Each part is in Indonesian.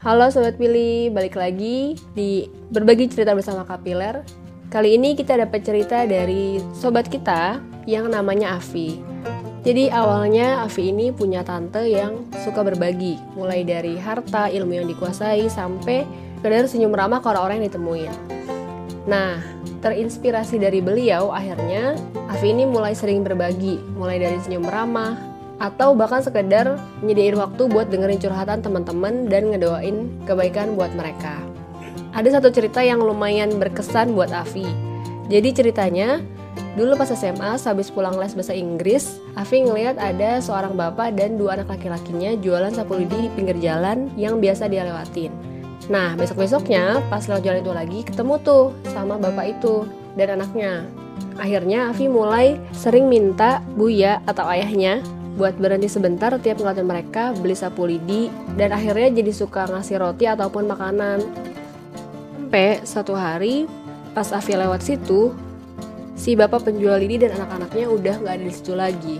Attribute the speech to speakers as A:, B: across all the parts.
A: Halo Sobat Pilih, balik lagi di Berbagi Cerita Bersama Kapiler. Kali ini kita dapat cerita dari sobat kita yang namanya Avi Jadi awalnya Avi ini punya tante yang suka berbagi Mulai dari harta, ilmu yang dikuasai, sampai sekedar senyum ramah ke orang-orang yang ditemuin Nah, terinspirasi dari beliau akhirnya Avi ini mulai sering berbagi Mulai dari senyum ramah, atau bahkan sekedar nyediain waktu buat dengerin curhatan teman-teman dan ngedoain kebaikan buat mereka. Ada satu cerita yang lumayan berkesan buat Avi. Jadi ceritanya, dulu pas SMA, habis pulang les bahasa Inggris, Avi ngeliat ada seorang bapak dan dua anak laki-lakinya jualan sapu lidi di pinggir jalan yang biasa dia lewatin. Nah, besok-besoknya pas lewat jalan itu lagi, ketemu tuh sama bapak itu dan anaknya. Akhirnya Avi mulai sering minta Buya atau ayahnya buat berhenti sebentar tiap ngeliatin mereka beli sapu lidi dan akhirnya jadi suka ngasih roti ataupun makanan. Sampai satu hari pas Avi lewat situ, si bapak penjual lidi dan anak-anaknya udah nggak ada di situ lagi.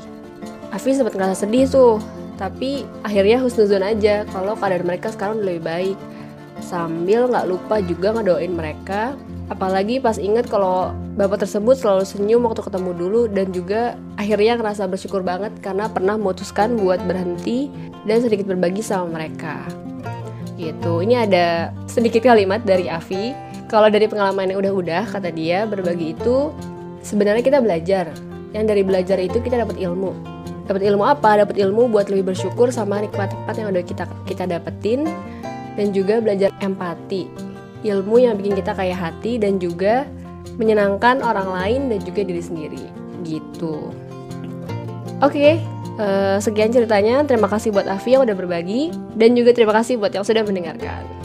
A: Avi sempat ngerasa sedih tuh, tapi akhirnya husnuzon aja kalau keadaan mereka sekarang lebih baik. Sambil nggak lupa juga ngedoain mereka Apalagi pas inget kalau bapak tersebut selalu senyum waktu ketemu dulu dan juga akhirnya ngerasa bersyukur banget karena pernah memutuskan buat berhenti dan sedikit berbagi sama mereka. Gitu. Ini ada sedikit kalimat dari Avi. Kalau dari pengalaman yang udah-udah kata dia berbagi itu sebenarnya kita belajar. Yang dari belajar itu kita dapat ilmu. Dapat ilmu apa? Dapat ilmu buat lebih bersyukur sama nikmat-nikmat yang udah kita kita dapetin dan juga belajar empati ilmu yang bikin kita kaya hati dan juga menyenangkan orang lain dan juga diri sendiri gitu. Oke, okay, uh, eh, sekian ceritanya. Terima kasih buat Afi yang udah berbagi dan juga terima kasih buat yang sudah mendengarkan.